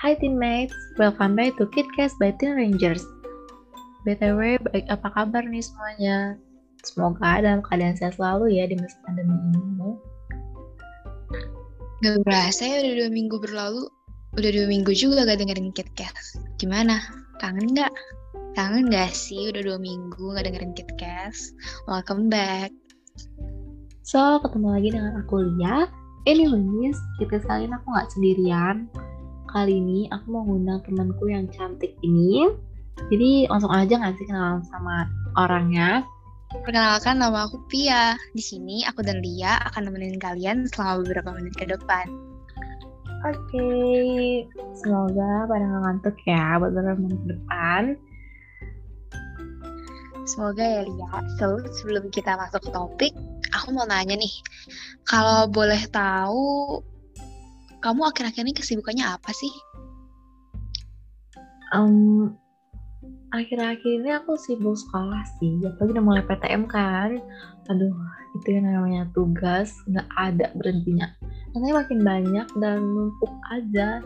Hai teammates, welcome back to KidCast by Teen Rangers. BTW, baik apa kabar nih semuanya? Semoga dalam keadaan sehat selalu ya di masa pandemi ini. Gak berasa ya udah dua minggu berlalu. Udah dua minggu juga gak dengerin KidCast. Gimana? Kangen gak? Kangen gak sih udah dua minggu gak dengerin KidCast? Welcome back. So, ketemu lagi dengan aku Lia. Anyways, kita kali ini aku gak sendirian. Kali ini aku mau ngundang temanku yang cantik ini. Jadi langsung aja gak sih kenalan sama orangnya? Perkenalkan nama aku Pia. Di sini aku dan Lia akan nemenin kalian selama beberapa menit ke depan. Oke, semoga pada nggak ngantuk ya buat beberapa menit ke depan. Semoga ya Lia. So, sebelum kita masuk ke topik, aku mau nanya nih. Kalau boleh tahu, kamu akhir-akhir ini kesibukannya apa sih? Um, akhir-akhir ini aku sibuk sekolah sih. Apalagi udah mulai PTM kan. Aduh itu yang namanya tugas. Nggak ada berhentinya. Nanti makin banyak dan numpuk aja.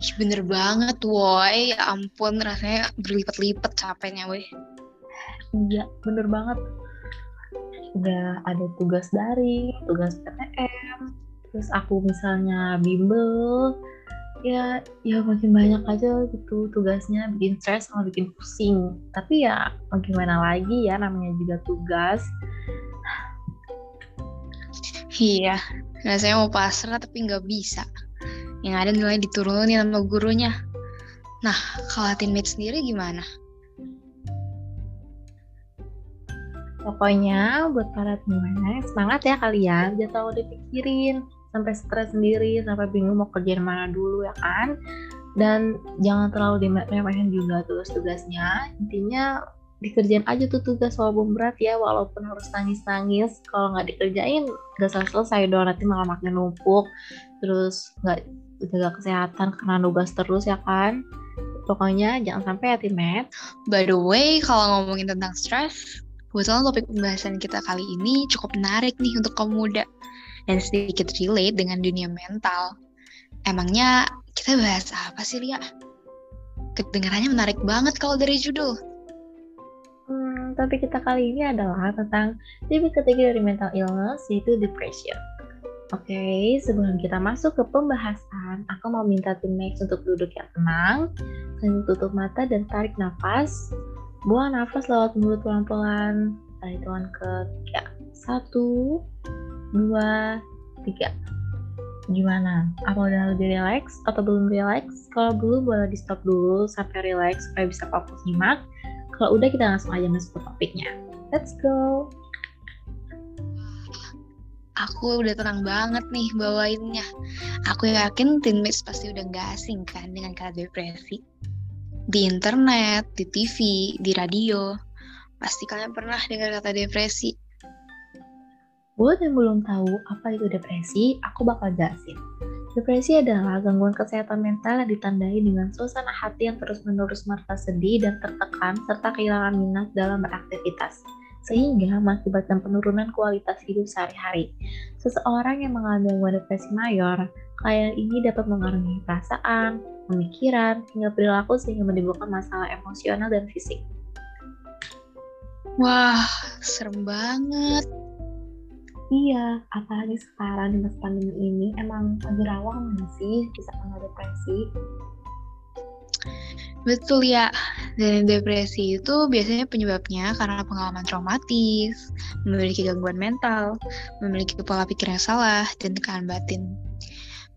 Ih, bener banget woi. Ya ampun rasanya berlipat-lipat capeknya woi. Iya bener banget. Udah ada tugas dari tugas PTM terus aku misalnya bimbel ya ya makin banyak aja gitu tugasnya bikin stres sama bikin pusing. Tapi ya mau gimana lagi ya namanya juga tugas. Iya rasanya mau pasrah tapi nggak bisa. Yang ada nilai diturunin sama gurunya. Nah kalau teammate sendiri gimana? Pokoknya buat para teman semangat ya kalian jangan terlalu dipikirin sampai stres sendiri sampai bingung mau kerjain mana dulu ya kan? Dan jangan terlalu diremehin juga tugas-tugasnya intinya dikerjain aja tuh tugas walaupun berat ya walaupun harus nangis-nangis. Kalau nggak dikerjain nggak selesai dong nanti malah makin numpuk. Terus nggak jaga kesehatan karena nugas terus ya kan? Pokoknya jangan sampai ya timet. By the way kalau ngomongin tentang stres kebetulan topik pembahasan kita kali ini cukup menarik nih untuk kaum muda dan sedikit relate dengan dunia mental. Emangnya kita bahas apa sih, Lia? Kedengarannya menarik banget kalau dari judul. Hmm, tapi kita kali ini adalah tentang tipe ketiga dari mental illness, yaitu depression. Oke, okay, sebelum kita masuk ke pembahasan, aku mau minta tim Max untuk duduk yang tenang, sambil tutup mata dan tarik nafas. Buang nafas lewat mulut pelan-pelan. Tarik hitungan ke tiga. Satu, dua, tiga. Gimana? Apa udah lebih relax atau belum relax? Kalau belum boleh di stop dulu sampai relax supaya bisa fokus nyimak. Kalau udah kita langsung aja masuk ke topiknya. Let's go. Aku udah tenang banget nih bawainnya. Aku yakin teammates pasti udah gak asing kan dengan kata depresi. Di internet, di TV, di radio, pasti kalian pernah dengar kata depresi Buat yang belum tahu apa itu depresi, aku bakal jelasin. Depresi adalah gangguan kesehatan mental yang ditandai dengan suasana hati yang terus-menerus merasa sedih dan tertekan serta kehilangan minat dalam beraktivitas sehingga mengakibatkan penurunan kualitas hidup sehari-hari. Seseorang yang mengalami gangguan depresi mayor, kelainan ini dapat mengaruhi perasaan, pemikiran, hingga perilaku sehingga menimbulkan masalah emosional dan fisik. Wah, serem banget. Iya, apalagi sekarang di masa pandemi ini emang lagi rawan sih bisa kena depresi? Betul ya, dan depresi itu biasanya penyebabnya karena pengalaman traumatis, memiliki gangguan mental, memiliki pola pikir yang salah, dan tekanan batin.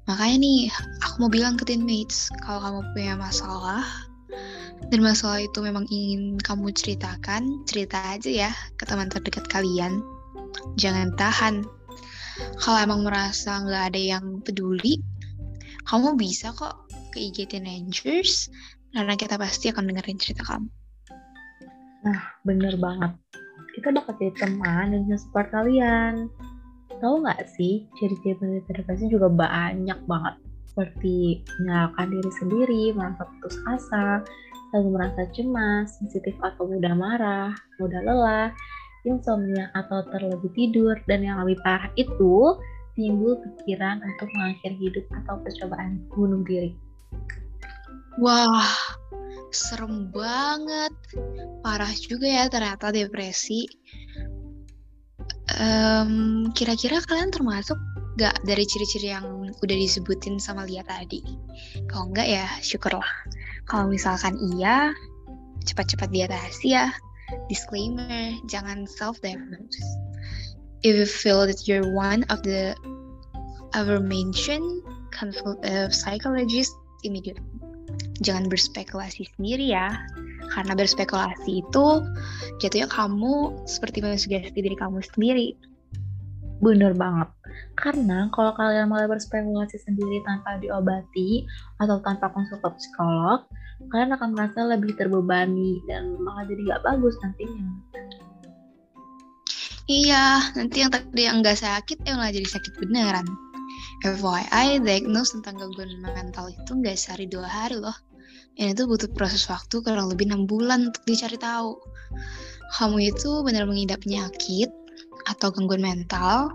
Makanya nih, aku mau bilang ke teammates, kalau kamu punya masalah, dan masalah itu memang ingin kamu ceritakan, cerita aja ya ke teman terdekat kalian jangan tahan. Kalau emang merasa nggak ada yang peduli, kamu bisa kok ke IG Teenagers, karena kita pasti akan dengerin cerita kamu. Nah, bener banget. Kita bakal jadi teman dan support kalian. Tahu nggak sih, ciri-ciri depresi juga banyak banget. Seperti menyalahkan diri sendiri, merasa putus asa, selalu merasa cemas, sensitif atau mudah marah, mudah lelah, insomnia atau terlebih tidur dan yang lebih parah itu timbul pikiran untuk mengakhiri hidup atau percobaan bunuh diri. Wah, serem banget. Parah juga ya ternyata depresi. Um, kira-kira kalian termasuk gak dari ciri-ciri yang udah disebutin sama Lia tadi? Kalau enggak ya syukurlah. Kalau misalkan iya, cepat-cepat diatasi ya. Disclaimer, jangan self-diagnose. If you feel that you're one of the mentioned, consult a psychologist immediately. Jangan berspekulasi sendiri ya, karena berspekulasi itu jatuhnya kamu seperti mensugesti diri kamu sendiri. Bener banget. Karena kalau kalian mulai berspekulasi sendiri tanpa diobati atau tanpa konsultasi psikolog, kalian akan merasa lebih terbebani dan malah jadi nggak bagus nantinya. Iya, nanti yang tadi yang nggak sakit ya malah jadi sakit beneran. FYI, diagnose tentang gangguan mental itu nggak sehari dua hari loh. Ini tuh butuh proses waktu kurang lebih enam bulan untuk dicari tahu. Kamu itu benar mengidap penyakit atau gangguan mental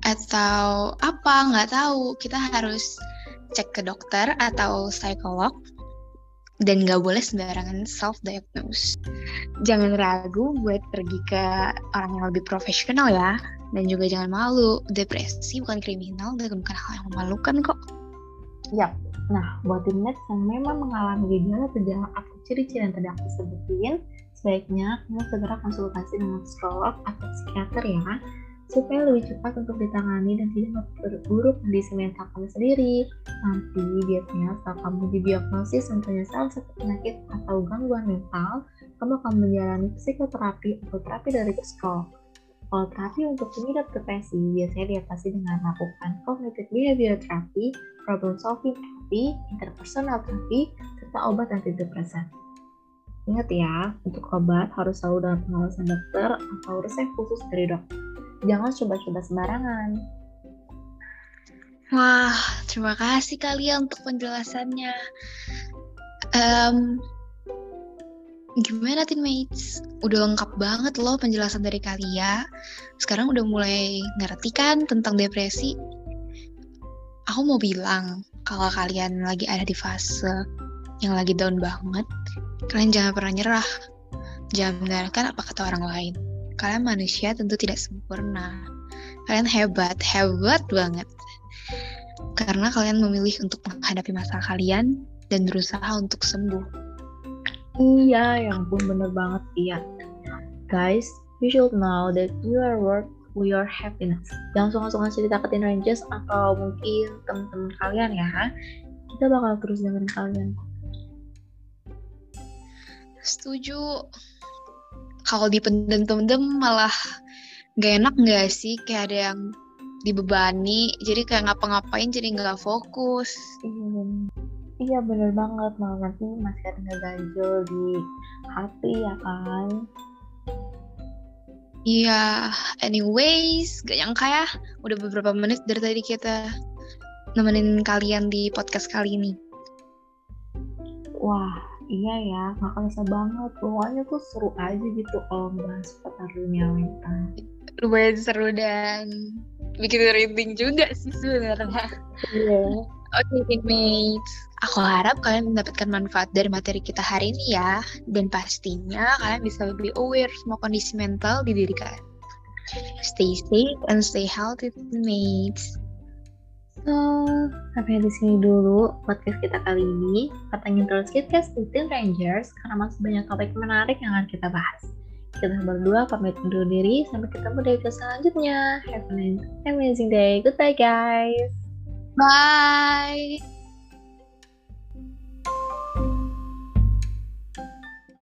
atau apa nggak tahu. Kita harus cek ke dokter atau psikolog dan nggak boleh sembarangan self diagnose. Jangan ragu buat pergi ke orang yang lebih profesional ya. Dan juga jangan malu, depresi bukan kriminal dan bukan hal yang memalukan kok. Yap, Nah, buat teammates yang memang mengalami gejala-gejala atau ciri-ciri yang tadi aku sebutin, sebaiknya kamu segera konsultasi dengan psikolog atau psikiater ya, supaya lebih cepat untuk ditangani dan tidak memperburuk kondisi mental kamu sendiri. Nanti biasanya setelah kamu didiagnosis mempunyai salah satu penyakit atau gangguan mental, kamu akan menjalani psikoterapi atau terapi dari psikolog. Kalau terapi untuk pengidap depresi biasanya diatasi dengan melakukan cognitive behavior therapy, problem solving terapi, interpersonal terapi, serta obat antidepresan. Ingat ya, untuk obat harus selalu dalam pengawasan dokter atau resep khusus dari dokter. Jangan coba-coba sembarangan. Wah, terima kasih kalian untuk penjelasannya. Um, gimana teammates? Udah lengkap banget loh penjelasan dari kalian. Sekarang udah mulai ngerti kan tentang depresi? Aku mau bilang, kalau kalian lagi ada di fase yang lagi down banget, kalian jangan pernah nyerah. Jangan mendengarkan apa kata orang lain. Kalian manusia tentu tidak sempurna. Kalian hebat, hebat banget. Karena kalian memilih untuk menghadapi masalah kalian dan berusaha untuk sembuh. Iya, yang pun bener banget, iya. Guys, you should know that you are worth your happiness. Jangan suka-suka cerita ke Teen Rangers atau mungkin teman-teman kalian ya. Kita bakal terus dengerin kalian. Setuju. Kalau dipendem-pendem malah gak enak gak sih? Kayak ada yang dibebani, jadi kayak ngapa-ngapain jadi nggak fokus. Iya, iya bener banget. Malah nanti masih ada ngeganjel di hati ya kan. Iya, anyways, gak nyangka ya, udah beberapa menit dari tadi kita nemenin kalian di podcast kali ini. Wah, iya ya, gak kerasa banget. Pokoknya tuh seru aja gitu kalau bahas seputar dunia mental. Lumayan seru dan bikin merinding juga sih sebenarnya. Iya. Oke, okay, teammates. Aku harap kalian mendapatkan manfaat dari materi kita hari ini ya. Dan pastinya kalian bisa lebih aware semua kondisi mental di diri kalian. Stay safe and stay healthy, teammates. So, sampai di sini dulu podcast kita kali ini. Patengin terus KitKast di Teen Rangers karena masih banyak topik menarik yang akan kita bahas. Kita berdua pamit undur diri. Sampai ketemu di episode selanjutnya. Have an amazing day. Goodbye, guys. Bye.